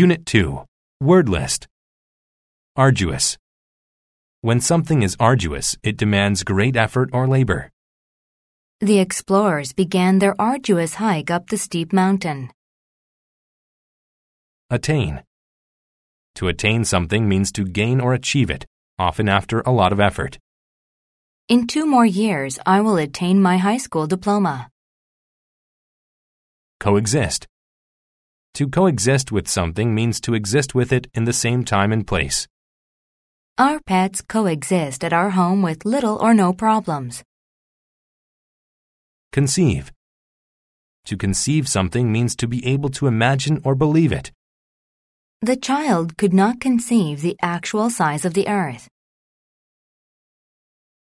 Unit 2 Word List Arduous. When something is arduous, it demands great effort or labor. The explorers began their arduous hike up the steep mountain. Attain. To attain something means to gain or achieve it, often after a lot of effort. In two more years, I will attain my high school diploma. Coexist. To coexist with something means to exist with it in the same time and place. Our pets coexist at our home with little or no problems. Conceive. To conceive something means to be able to imagine or believe it. The child could not conceive the actual size of the earth.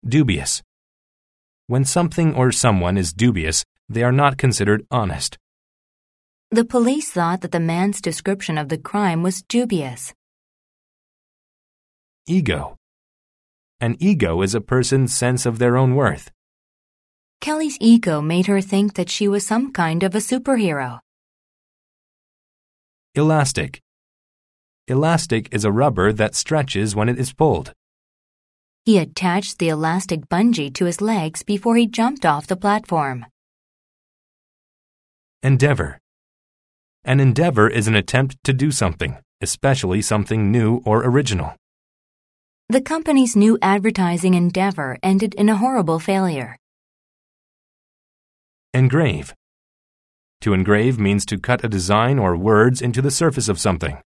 Dubious. When something or someone is dubious, they are not considered honest. The police thought that the man's description of the crime was dubious. Ego. An ego is a person's sense of their own worth. Kelly's ego made her think that she was some kind of a superhero. Elastic. Elastic is a rubber that stretches when it is pulled. He attached the elastic bungee to his legs before he jumped off the platform. Endeavor. An endeavor is an attempt to do something, especially something new or original. The company's new advertising endeavor ended in a horrible failure. Engrave. To engrave means to cut a design or words into the surface of something.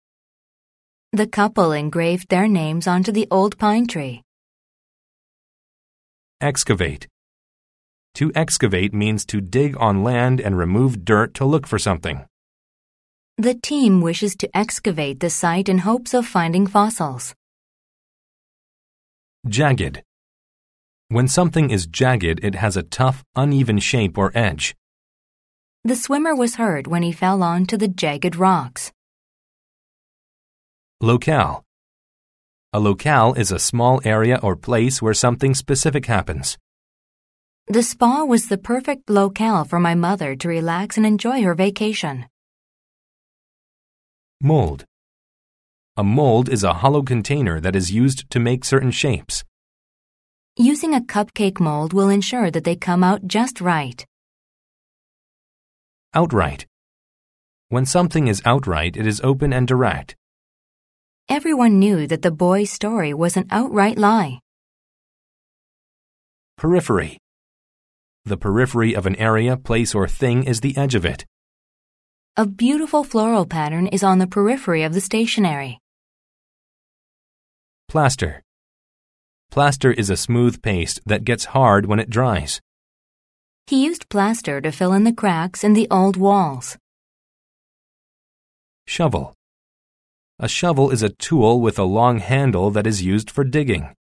The couple engraved their names onto the old pine tree. Excavate. To excavate means to dig on land and remove dirt to look for something. The team wishes to excavate the site in hopes of finding fossils. Jagged. When something is jagged, it has a tough, uneven shape or edge. The swimmer was hurt when he fell onto the jagged rocks. Locale. A locale is a small area or place where something specific happens. The spa was the perfect locale for my mother to relax and enjoy her vacation. Mold. A mold is a hollow container that is used to make certain shapes. Using a cupcake mold will ensure that they come out just right. Outright. When something is outright, it is open and direct. Everyone knew that the boy's story was an outright lie. Periphery. The periphery of an area, place, or thing is the edge of it. A beautiful floral pattern is on the periphery of the stationery. Plaster. Plaster is a smooth paste that gets hard when it dries. He used plaster to fill in the cracks in the old walls. Shovel. A shovel is a tool with a long handle that is used for digging.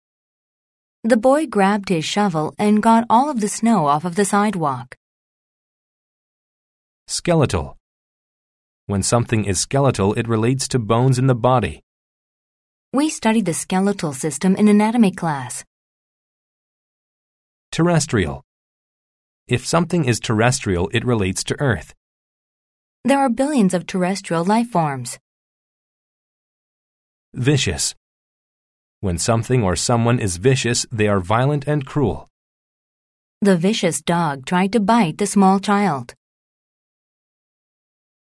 The boy grabbed his shovel and got all of the snow off of the sidewalk. Skeletal. When something is skeletal, it relates to bones in the body. We studied the skeletal system in anatomy class. Terrestrial. If something is terrestrial, it relates to Earth. There are billions of terrestrial life forms. Vicious. When something or someone is vicious, they are violent and cruel. The vicious dog tried to bite the small child.